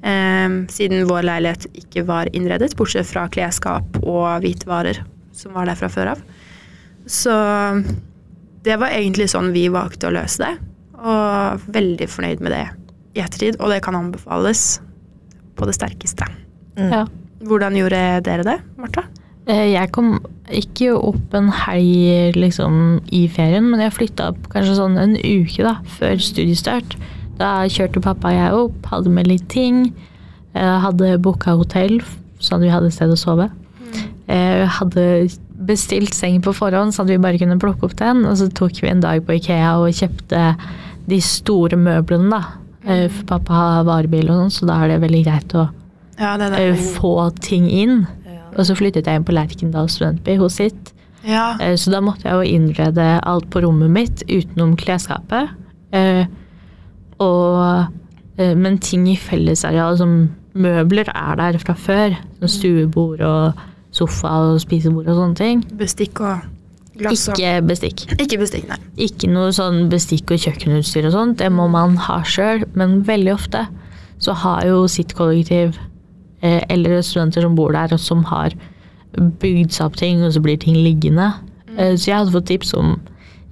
Eh, siden vår leilighet ikke var innredet, bortsett fra klesskap og hvitvarer, som var der fra før av. Så det var egentlig sånn vi valgte å løse det. Og veldig fornøyd med det i ettertid, og det kan anbefales på det sterkeste. Ja. Hvordan gjorde dere det, Martha? Eh, Jeg kom ikke opp en helg liksom, i ferien, men jeg flytta opp kanskje sånn en uke da, før studiestart. Da kjørte pappa og jeg opp, hadde med litt ting. eh, Hadde booka hotell, sånn at vi hadde et sted å sove. Eh, Hadde bestilt seng på forhånd, sånn at vi bare kunne plukke opp den. Og så tok vi en dag på Ikea og kjøpte de store møblene, da. Eh, For pappa har varebil og sånn, så da er det veldig greit å Ja, det eh, der. få ting inn. Og så flyttet jeg inn på Lerkendal studentby hos sitt. Ja. Eh, Så da måtte jeg jo innrede alt på rommet mitt utenom klesskapet. Og, men ting i fellesareal som møbler er der fra før. Som stuebord og sofa og spisebord og sånne ting. Bestikk og glass og Ikke bestikk. Ikke bestikk, nei. Ikke noe sånn bestikk og kjøkkenutstyr og sånt. Det må man ha sjøl, men veldig ofte så har jo sitt kollektiv eh, eller studenter som bor der, og som har bygd seg opp ting, og så blir ting liggende. Eh, så jeg hadde fått tips om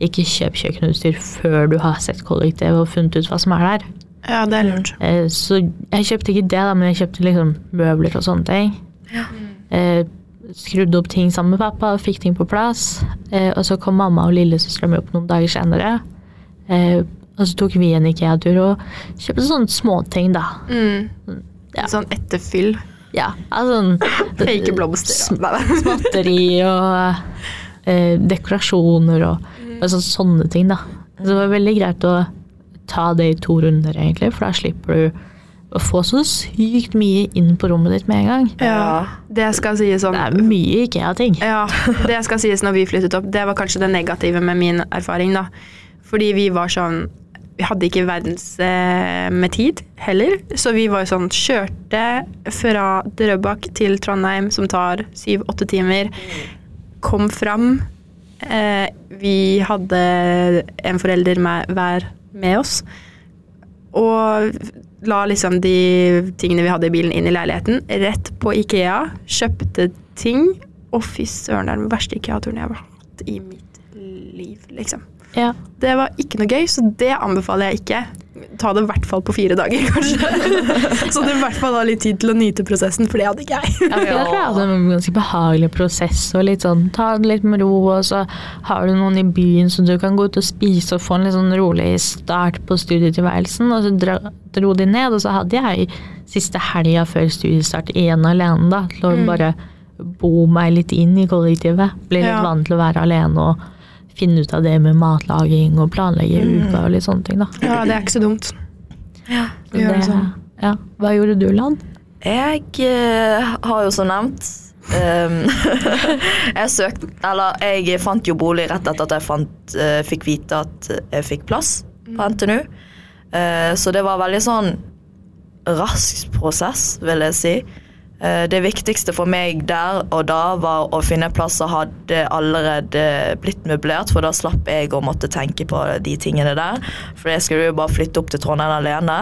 ikke kjøp kjøkkenutstyr før du har sett kollektivet og funnet ut hva som er der. Ja, det er lurt. Eh, så jeg kjøpte ikke det, da, men jeg kjøpte liksom møbler og sånne ting. Eh, skrudde opp ting sammen med pappa og fikk ting på plass. Eh, og så kom mamma og lillesøstera mi opp noen dager senere. Eh, og så tok vi en Ikea-tur og kjøpte sånne småting, da. Mm. Ja. Sånn etterfyll. Ja, altså Fake (laughs) blomster. Sm- Ja. (laughs) Småtteri og eh, dekorasjoner og, og så, sånne ting, da. Så det var veldig greit å ta det i to runder, egentlig, for da slipper du å få så sykt mye inn på rommet ditt med en gang. Ja, det skal sies om Det er mye Ikea-ting. Ja, det skal sies når vi flyttet opp. Det var kanskje det negative med min erfaring, da. Fordi vi var sånn Vi hadde ikke verdens eh, med tid heller, så vi var sånn Kjørte fra Drøbak til Trondheim, som tar syv-åtte timer. Kom fram. Eh, vi hadde en forelder med, hver med oss. Og la liksom de tingene vi hadde i bilen, inn i leiligheten. Rett på Ikea. Kjøpte ting. Og fy søren, det er den verste Ikea-turen jeg har hatt i mitt liv, liksom. Ja. Det var ikke noe gøy, så det anbefaler jeg ikke. Ta det i hvert fall på fire dager, (laughs) kanskje. (laughs) så du i hvert fall har litt tid til å nyte prosessen, for det hadde ikke jeg. Ja, jeg tror jeg hadde en ganske behagelig prosess. og litt sånn, Ta det litt med ro, og så har du noen i byen som du kan gå ut og spise og få en litt sånn rolig start på studietilværelsen. Og så dra, dro de ned, og så hadde jeg siste helga før studiestart igjen alene. da, Til å bare bo meg litt inn i kollektivet. Bli litt Ja. vant til å være alene og finne ut av det med matlaging og planlegge uka og litt sånne ting. da. Ja, det er ikke så dumt. Så gjør det det, sånn. ja. Hva gjorde du, Lan? Jeg eh, har jo som nevnt um, (laughs) Jeg søkte Eller jeg fant jo bolig rett etter at jeg fant, eh, fikk vite at jeg fikk plass på NTNU. Eh, så det var veldig sånn rask prosess, vil jeg si. Eh, det viktigste for meg der og da var å finne plass som hadde allerede blitt møblert, for da slapp jeg å måtte tenke på de tingene der. For jeg skulle jo bare flytte opp til Trondheim alene.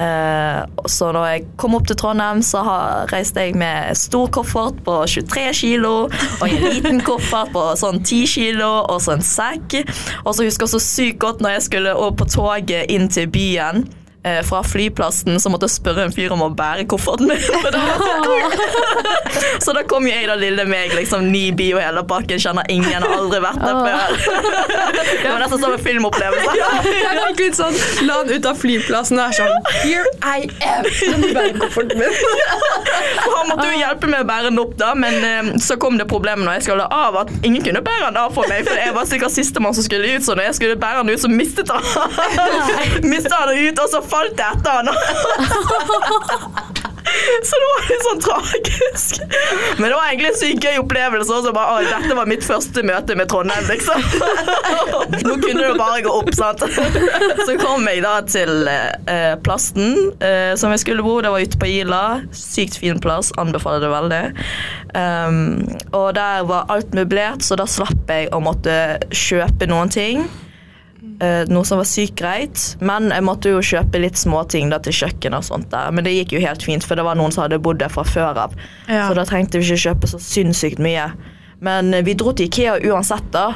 Eh, så når jeg kom opp til Trondheim, så reiste jeg med stor koffert på 23 kilo og en liten (laughs) koffert på sånn 10 kilo og så en sekk. Og så husker jeg så sykt godt når jeg skulle opp på toget inn til byen. Eh, Fra flyplassen så måtte jeg spørre en fyr om å bære kofferten min. (laughs) det (laughs) så da kom jeg da lille meg, liksom ny bio hele pakken, kjenner ingen, har aldri vært der før. (laughs) Det var nesten som en filmopplevelse. Jeg fikk litt sånn La han ut av flyplassen og er sånn Here I am! Kan du bære kofferten min? Han måtte jo hjelpe med å bære den opp, da, men eh, så kom det problemet når jeg skulle av, at ingen kunne bære den av for meg, for jeg var sikkert sistemann som skulle ut, så når jeg skulle bære den ut, så mistet han mistet han den ut, og så falt jeg etter han. (laughs) Så det var litt sånn tragisk. Men det var egentlig en sykt gøy opplevelse. også, bare, «Oi, dette var mitt første møte med Trondheim, liksom. (laughs) Nå kunne det bare gå opp, sant. Så kom jeg da til eh, plassen eh, som jeg skulle bo. Det var ute på Ila. Sykt fin plass. Anbefaler det veldig. Um, og der var alt møblert, så da slapp jeg å måtte kjøpe noen ting. Eh, noe som var sykt greit, men jeg måtte jo kjøpe litt småting til kjøkken. og sånt der. Men det gikk jo helt fint, for det var noen som hadde bodd der fra før av. Ja. Så da trengte vi ikke kjøpe så sinnssykt mye. Men eh, vi dro til Ikea uansett, da.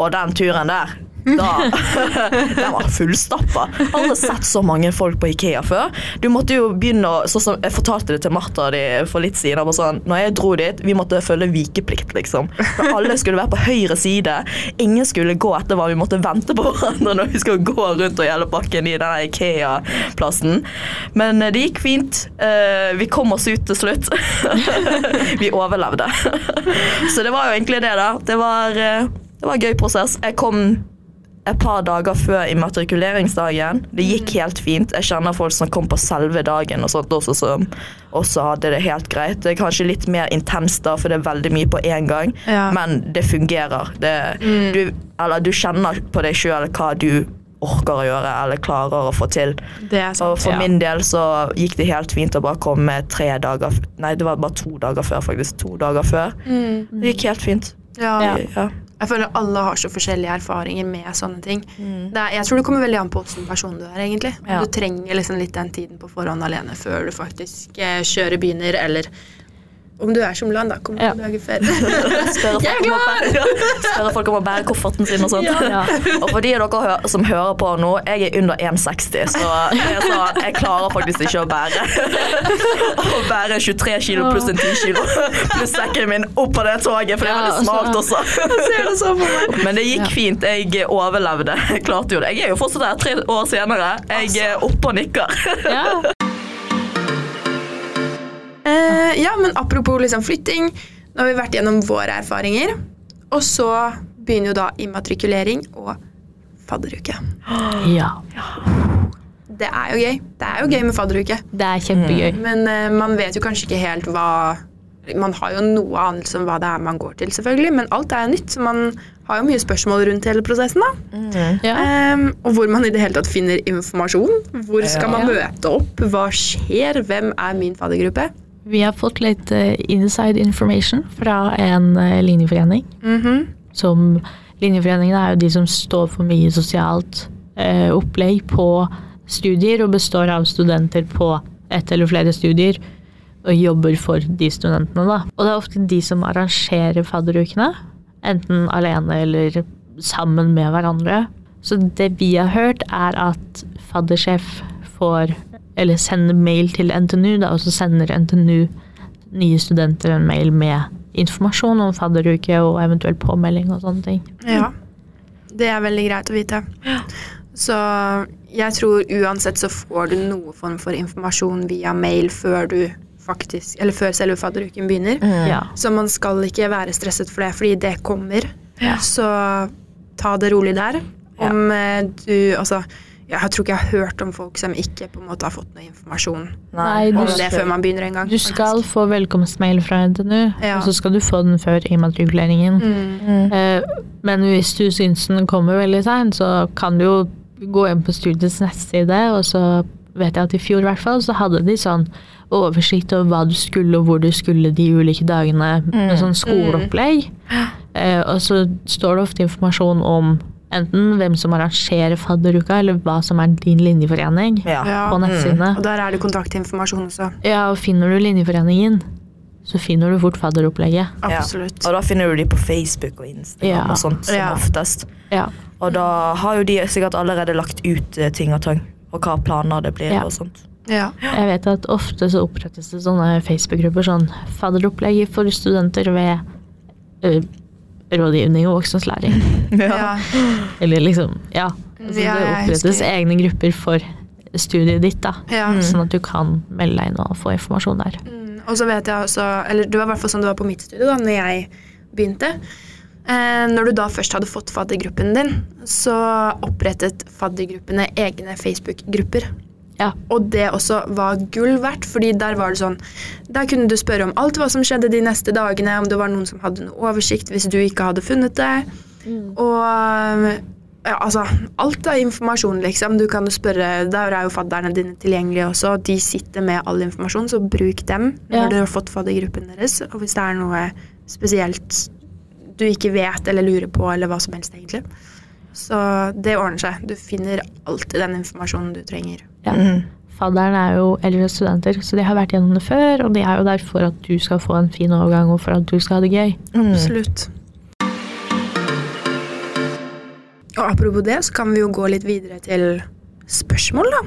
Og den turen der da (laughs) Den var fullstappa. Aldri sett så mange folk på Ikea før. Du måtte jo begynne å Jeg fortalte det til Martha de for litt siden. Bare sånn, når jeg dro dit, vi måtte følge vikeplikt, liksom. For alle skulle være på høyre side. Ingen skulle gå etter hva vi måtte vente på hverandre når vi skulle gå rundt og hele pakken i denne Ikea-plassen. Men eh, det gikk fint. Eh, vi kom oss ut til slutt. (laughs) vi overlevde. (laughs) Så det var jo egentlig det, da. Det var, eh, det var en gøy prosess. Jeg kom et par dager før immatrikuleringsdagen. Det gikk helt fint. Jeg kjenner folk som kom på selve dagen og sånt også, som også hadde det helt greit. Det er kanskje litt mer intenst da, for det er veldig mye på én gang, Ja. men det fungerer. Det, du, eller du kjenner på deg sjøl hva du orker å gjøre eller klarer å få til. Det er Og for Ja. min del så gikk det helt fint å bare komme tre dager Nei, det var bare to dager før, faktisk. To dager før. Mm. Det gikk helt fint. Ja. Ja. Jeg føler alle har så forskjellige erfaringer med sånne ting. Mm. Det er, jeg tror det kommer veldig an på hvilken person du er, egentlig. Ja. Du trenger liksom litt den tiden på forhånd alene før du faktisk eh, kjører begynner, eller om du er som land, da. Kommer Ja. dager før. (laughs) Spørre folk, (laughs) Spør folk om å bære kofferten sin og sånt. Ja. Og for de av dere som hører på nå, jeg er under 1,60, så jeg, sa, jeg klarer faktisk ikke å bære (laughs) Å bære 23 kilo pluss en 10 kilo pluss sekken min opp på det toget, for det er veldig smart også. Så. Men det gikk fint. Jeg overlevde. Jeg klarte jo det. Jeg er jo fortsatt her tre år senere. Jeg er oppe og nikker. Ja. Eh, ja, men apropos liksom flytting. Nå har vi vært gjennom våre erfaringer. Og så begynner jo da immatrikulering og fadderuke. (gasps) ja. Det er jo gøy. Det er jo gøy med fadderuke. Det er kjempegøy. Men uh, man vet jo kanskje ikke helt hva Man har jo noe anelse om hva det er man går til, selvfølgelig, men alt er jo nytt. Så man har jo mye spørsmål rundt hele prosessen. da. Ja. Um, og hvor man i det hele tatt finner informasjon. Hvor skal man Ja. møte opp? Hva skjer? Hvem er min faddergruppe? Vi har fått litt eh, inside information fra en eh, linjeforening. -hmm. Som Linjeforeningene er jo de som står for mye sosialt eh, opplegg på studier, og består av studenter på ett eller flere studier, og jobber for de studentene. da. Og det er ofte de som arrangerer fadderukene, enten alene eller sammen med hverandre. Så det vi har hørt, er at faddersjef får, eller sender mail til NTNU, da, og så sender NTNU nye studenter en mail med informasjon om fadderuke og eventuell påmelding og sånne ting. Ja. Det er veldig greit å vite. Så jeg tror uansett så får du noe form for informasjon via mail før du faktisk Eller før selve fadderuken begynner. Ja. Så man skal ikke være stresset for det, fordi det kommer. Ja. Så ta det rolig der. Om ja. du Altså, jeg tror ikke jeg har hørt om folk som ikke på en måte har fått noe informasjon Nei, om skal- det før man begynner en gang. Du skal få velkomstmail fra NTNU, Ja. og så skal du få den før immatrikuleringen. Mm. Eh, Men hvis du syns den kommer veldig seint, så kan du jo gå inn på studiets nettside, og så vet jeg at i fjor i hvert fall, så hadde de sånn oversikt over hva du skulle og hvor du skulle de ulike dagene, med sånn skoleopplegg. Eh, Og så står det ofte informasjon om enten hvem som arrangerer fadderuka, eller hva som er din linjeforening Ja. Ja. på nettsidene. Og der er det kontaktinformasjon også. Ja, og finner du linjeforeningen, så finner du fort fadderopplegget. Absolutt. Og da finner du de på Facebook og Instagram Ja. og sånt som Ja. oftest. Ja. Og da har jo de sikkert allerede lagt ut eh, ting og tang, og hva planer det blir Ja. og sånt. Ja. Jeg vet at ofte så opprettes det sånne Facebook-grupper, sånn fadderopplegg for studenter ved rådgivning og voksenslæring. (laughs) ja. Eller liksom, ja. Altså, Ja, det opprettes egne grupper for studiet ditt, da. ja. Sånn at du kan melde deg inn og få informasjon der. Mm, og så vet jeg også Eller det var i hvert fall sånn det var på mitt studie da når jeg begynte. Eh, når du da først hadde fått faddergruppen din, så opprettet faddergruppene egne Facebook-grupper. Ja. Og det også var gull verdt, fordi der var det sånn Der kunne du spørre om alt hva som skjedde de neste dagene, om det var noen som hadde noe oversikt hvis du ikke hadde funnet det. Og ja, altså, alt av informasjon, liksom. Du kan jo spørre, Der er jo fadderne dine tilgjengelige også. De sitter med all informasjon, så bruk dem når Ja. du har fått faddergruppen deres. Og hvis det er noe spesielt du ikke vet eller lurer på, eller hva som helst, egentlig. Så det ordner seg. Du finner alltid den informasjonen du trenger. Ja. Mm. Fadderen er jo eldre studenter, så de har vært gjennom det før, og de er jo der for at du skal få en fin overgang, og for at du skal ha det gøy. Absolutt. Og apropos det, så kan vi jo gå litt videre til spørsmål, da.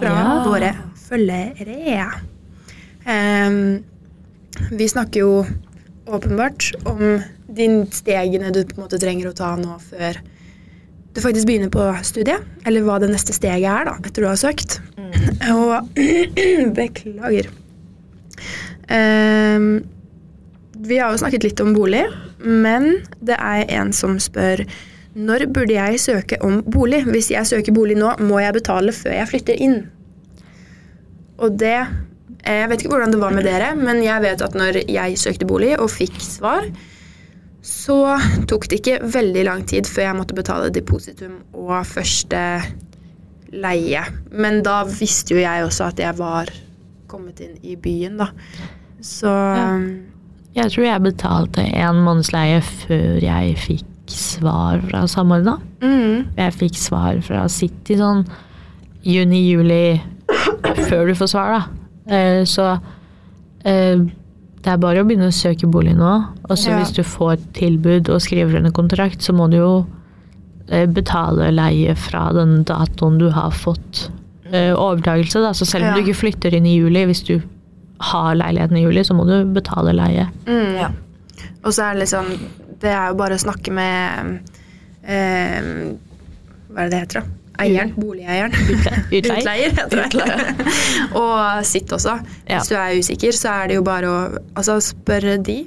Fra Ja. våre følgere. Um, vi snakker jo åpenbart om de stegene du på en måte trenger å ta nå før du faktisk begynner på studiet. Eller hva det neste steget er, da, etter du har søkt. Og (clears throat) beklager. Um, vi har jo snakket litt om bolig, men det er en som spør når burde jeg søke om bolig? Hvis jeg søker bolig nå, må jeg betale før jeg flytter inn? Og det eh, Jeg vet ikke hvordan det var med dere, men jeg vet at når jeg søkte bolig og fikk svar, så tok det ikke veldig lang tid før jeg måtte betale depositum og første leie. Men da visste jo jeg også at jeg var kommet inn i byen, da. Så Jeg tror jeg betalte en månedsleie før jeg fikk svar fra Samordna. mm, Jeg fikk svar fra City sånn juni-juli før du får svar, da. Eh, Så eh, det er bare å begynne å søke bolig nå. Og så Ja. hvis du får tilbud og skriver under kontrakt, så må du jo eh, betale leie fra den datoen du har fått eh, overtakelse. Da. Så selv om Ja. du ikke flytter inn i juli, hvis du har leiligheten i juli, så må du betale leie. mm. Ja. Og så er det liksom Det er jo bare å snakke med eh, Hva er det det heter, da? Eieren. Boligeieren. (laughs) Utleier. Utleier, heter det. (laughs) og sitt også. Ja. Hvis du er usikker, så er det jo bare å altså, spørre de.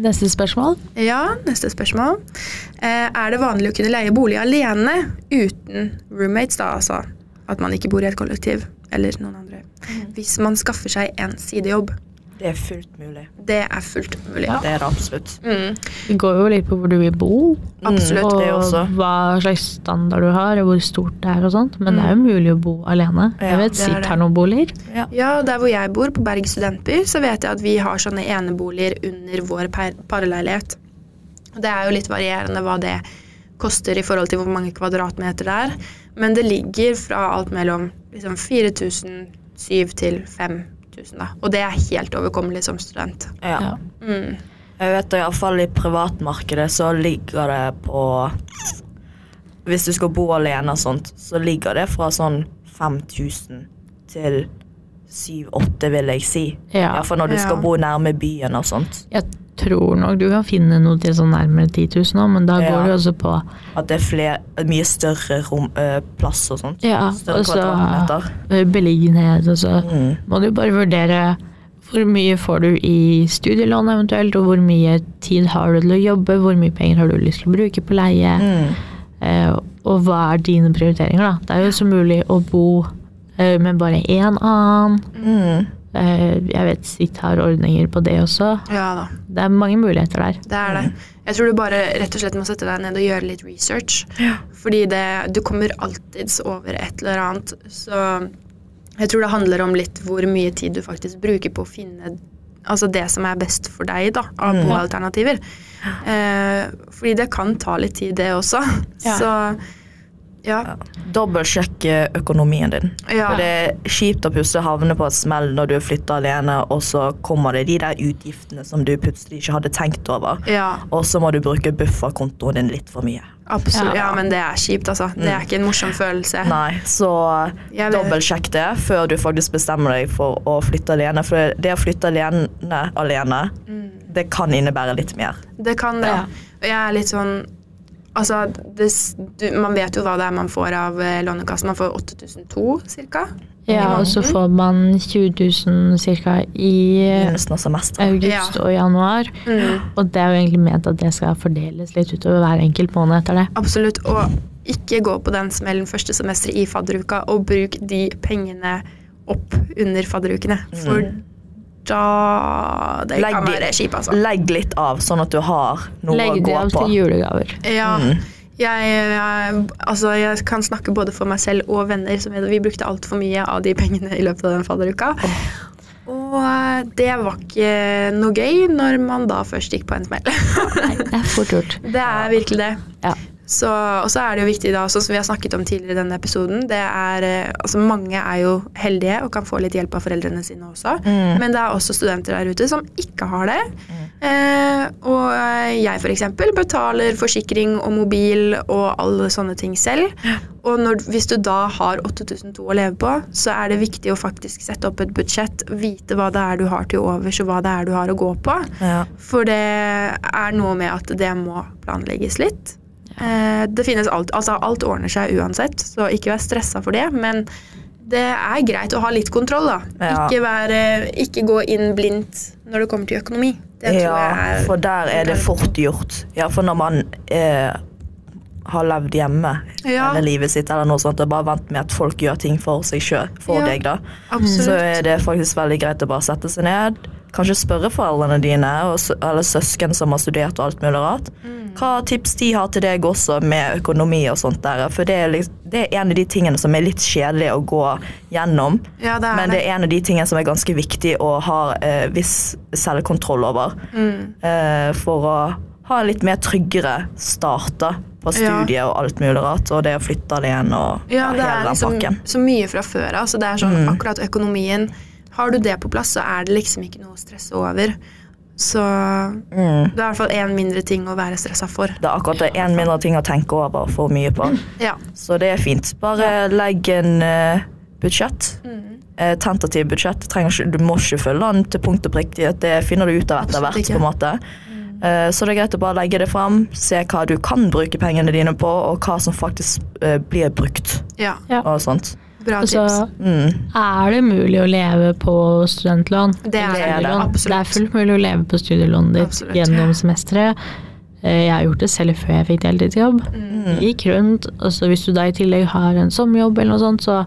Neste spørsmål. Ja, neste spørsmål. Eh, er det vanlig å kunne leie bolig alene uten roommates, da altså? At man ikke bor i et kollektiv eller noen andre. Hvis man skaffer seg en sidejobb. Det er fullt mulig. Det er fullt mulig. Ja. Det er det absolutt. Mm, Det går jo litt på hvor du vil bo. absolutt. Mm, det og hva slags standard du har, og hvor stort det er og sånt. Men det er jo mulig å bo alene. Ja, jeg vet Sitt har noen boliger. Ja, der hvor jeg bor, på Berg studentby, så vet jeg at vi har sånne eneboliger under vår par parleilighet. Og Det er jo litt varierende hva det koster i forhold til hvor mange kvadratmeter det er. Men det ligger fra alt mellom liksom 4007 til 5000, da. Og det er helt overkommelig som student. Ja. Mm. Jeg vet iallfall i privatmarkedet så ligger det på Hvis du skal bo alene og sånt, så ligger det fra sånn 5000 til 7-8, vil jeg si. Ja. Iallfall når du skal Ja. bo nærme byen og sånt. Jeg tror nok du kan finne noe til sånn nærmere 10 000 nå, men da Ja. går det også på At det er flere, mye større rom, øh, plass og sånt. ja, Større og så beliggenhet, og så Mm. må du bare vurdere hvor mye får du i studielån eventuelt, og hvor mye tid har du til å jobbe, hvor mye penger har du lyst til å bruke på leie, Mm. eh, og hva er dine prioriteringer, da. Det er jo så mulig å bo eh, med bare én annen. Mm. Eh, jeg vet Sitt har ordninger på det også. Ja da, Det er mange muligheter der. det er det. Jeg tror du bare rett og slett må sette deg ned og gjøre litt research. Fordi det, du kommer alltids over et eller annet. Så jeg tror det handler om litt hvor mye tid du faktisk bruker på å finne altså det som er best for deg da, av Mm. boalternativer. Eh, fordi det kan ta litt tid, det også. Ja. Så ja. Dobbeltsjekke økonomien din. ja. For det er kjipt å plutselig havne på et smell når du flytter alene, og så kommer det de der utgiftene som du plutselig ikke hadde tenkt over. ja, Og så må du bruke bufferkontoen din litt for mye. absolutt. Ja. Ja, men det er kjipt, altså. Det er ikke en morsom følelse. Nei, så dobbeltsjekk det før du faktisk bestemmer deg for å flytte alene. For det å flytte alene, alene det kan innebære litt mer. Det kan det. Ja. Jeg er litt sånn Altså, det, du, man vet jo hva det er man får av eh, Lånekassen. Man får 8002 cirka. Ja, og så får man 20 000 ca. i av august og januar. Mm. Og det er jo egentlig ment at det skal fordeles litt utover hver enkelt måned etter det. Absolutt. Og ikke gå på den smellen første semester i fadderuka, og bruk de pengene opp under fadderukene. For da Det Legg kan være kjipt, altså. Legg litt av, sånn at du har noe Legg å det gå av på. til julegaver. Ja. Mm. Jeg, jeg, altså jeg kan snakke både for meg selv og venner. Som vi, vi brukte altfor mye av de pengene i løpet av den fadderuka. Og eh, det var ikke noe gøy når man da først gikk på en smell. Det er fort gjort. (laughs) det er virkelig det. Ja. Så, og så er det jo viktig, da, sånn som vi har snakket om tidligere i denne episoden det er, eh, altså Mange er jo heldige og kan få litt hjelp av foreldrene sine også. Mm. Men det er også studenter der ute som ikke har det. Eh, og jeg f.eks. betaler forsikring og mobil og alle sånne ting selv. Og når, hvis du da har 8002 å leve på, så er det viktig å faktisk sette opp et budsjett, vite hva det er du har til overs og hva det er du har å gå på. Ja. For det er noe med at det må planlegges litt. Eh, det finnes alt, altså alt ordner seg uansett, så ikke vær stressa for det. Men det er greit å ha litt kontroll, da. Ja. Ikke, være, ikke gå inn blindt når det kommer til økonomi. Det tror ja, er for der er det fort gjort. Ja, for når man eh, har levd hjemme Ja. hele livet sitt, eller noe sånt, og bare vent med at folk gjør ting for seg sjøl, for Ja, deg, da, absolutt. så er det faktisk veldig greit å bare sette seg ned. Kanskje spørre foreldrene dine eller søsken som har studert og alt mulig rart. Mm. Hva tips de har til deg også med økonomi og sånt der. For det er, liksom, det er en av de tingene som er litt kjedelig å gå gjennom. Ja, det er Men det er en av de tingene som er ganske viktig å ha eh, viss selvkontroll over. Mm. Eh, for å ha en litt mer tryggere start på på Ja. studiet og alt mulig rart. Og det å flytte alene og Ja, hele den liksom pakken. så mye fra før av. Så det er sånn Mm. akkurat økonomien Har du det på plass, så er det liksom ikke noe å stresse over. Så Mm. det er i hvert fall én mindre ting å være stressa for. Det er akkurat det en mindre ting å tenke over for mye på. Ja. Så det er fint. Bare legg en uh, budsjett. Mm. Uh, tentativ budsjett. Trenger ikke, du må ikke følge den til punkt og prikke. Det finner du ut av etter hvert. på en måte. Uh, så det er greit å bare legge det fram, se hva du kan bruke pengene dine på, og hva som faktisk blir brukt. ja. Ja. og sånt. Bra Og så tips. Mm. er det mulig å leve på studentlån. Det er det, absolutt. Det er fullt mulig å leve på studielånet ditt Absolutt. gjennom semesteret. Eh, Jeg har gjort det selv før jeg fikk deltidsjobb. Mm. Gikk rundt, og så hvis du da i tillegg har en sommerjobb eller noe sånt, så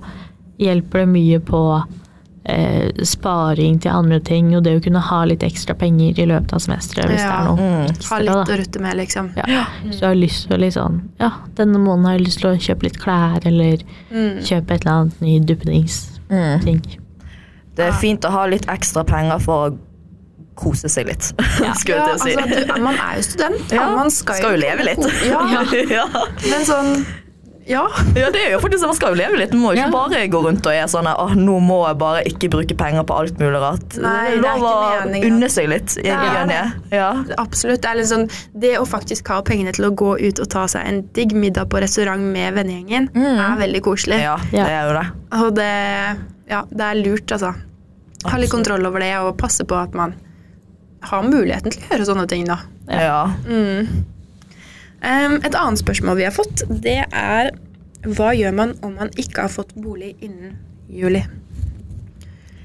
hjelper det mye på eh, sparing til andre ting, og det å kunne ha litt ekstra penger i løpet av semesteret hvis det er noe Mm. Ha litt da. å rutte med, liksom. Ja. Så du har lyst til å sånn Ja, denne måneden har jeg lyst til å kjøpe litt klær, eller Mm. kjøpe et eller annet ny duppedingsting. Mm. Det er fint å ha litt ekstra penger for å kose seg litt, (laughs) skulle Ja, jeg til å si. altså, du, man er jo student. Ja, Ja, man skal, skal jo leve litt. Ja, (laughs) ja. men sånn Ja. (laughs) ja, det jo faktisk Man skal jo leve litt. Man må jo ikke Ja. bare gå rundt og er sånn Åh, nå må jeg bare ikke bruke penger på alt mulig rart. Nei, det det er ikke meningen. unne seg litt. i er det. Ja. Absolutt. Det sånn Det å faktisk ha pengene til å gå ut og ta seg en digg middag på restaurant med vennegjengen, er veldig koselig. ja, Ja. det er jo det. Og det Ja, det er lurt, altså. Ha litt kontroll over det, og passe på at man har muligheten til å gjøre sånne ting, da. Ja. Mm. Um, et annet spørsmål vi har fått, det er hva gjør man om man ikke har fått bolig innen juli?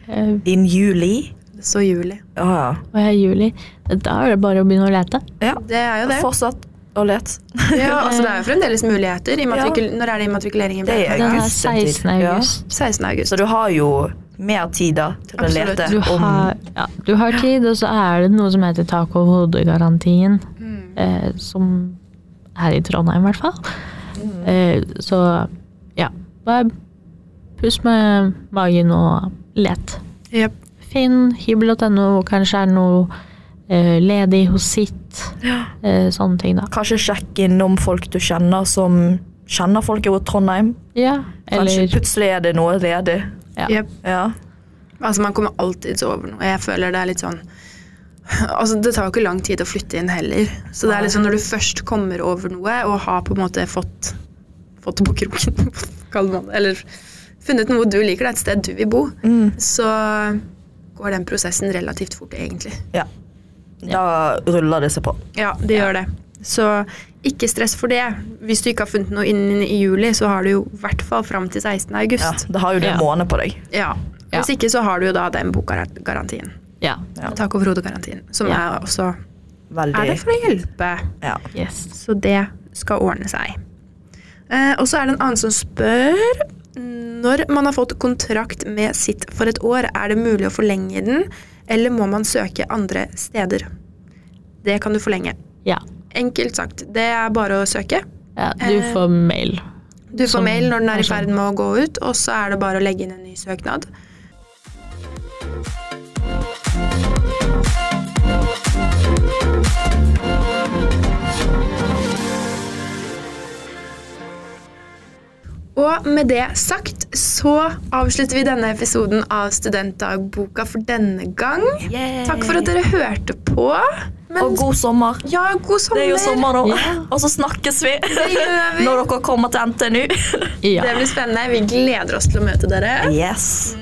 Eh, In juli. Så juli. Ja, ja. Og jeg er juli. Da er det bare å begynne å lete. ja. Det er jo det. Fortsatt å lete. Ja, (laughs) altså det er jo fremdeles muligheter. Immatrikul Når er det immatrikuleringen? Det er Den er august. en tid. 16. august. 16. august. Så du har jo mer tid da til å Absolutt. lete Du har, ja, du har tid, og så er det noe som heter tak over hodet-garantien. Mm. Eh, som er i Trondheim, i hvert fall. Mm. Eh, så ja, bare pust med magen og let. Yep. Finn hybel.no, kanskje er noe eh, ledig hos sitt. Eh, sånne ting, da. Kanskje sjekke innom folk du kjenner som kjenner folk i Trondheim. Ja, Kanskje eller plutselig er det noe ledig. ja. Yep. Ja. Altså Man kommer alltids over noe. Jeg føler det er litt sånn Altså Det tar jo ikke lang tid å flytte inn heller. Så det er sånn når du først kommer over noe og har på en måte fått Fått på kroken. (laughs) Eller funnet noe du liker, det er et sted du vil bo. Mm. Så går den prosessen relativt fort, egentlig. ja. Da ruller det seg på. Ja, det gjør det. Så ikke stress for det. Hvis du ikke har funnet noe innen i juli, så har du jo i hvert fall fram til 16. Ja, august. da har jo du en Ja. måned på deg. Ja. Ja. Hvis ikke så har du jo da den bokgarantien. Ja. Ja. Tak over hodet-garantien. Som Ja. er også Veldig. er det for å hjelpe. Ja. Yes. Så det skal ordne seg. Eh, og så er det en annen som spør Når man har fått kontrakt med sitt for et år, er det mulig å forlenge den, eller må man søke andre steder? Det kan du forlenge. Ja. Enkelt sagt. Det er bare å søke. ja. Du Eh, får mail. Du får mail når den er i sånn. ferd med å gå ut, og så er det bare å legge inn en ny søknad. Og med det sagt så avslutter vi denne episoden av Studentdagboka for denne gang. Takk for at dere hørte på. Men- Og god sommer. Ja, god sommer! Det er jo sommer nå. Ja. Og så snakkes vi vi. (laughs) når dere kommer til NTNU. Ja. Det blir spennende. Vi gleder oss til å møte dere. Yes.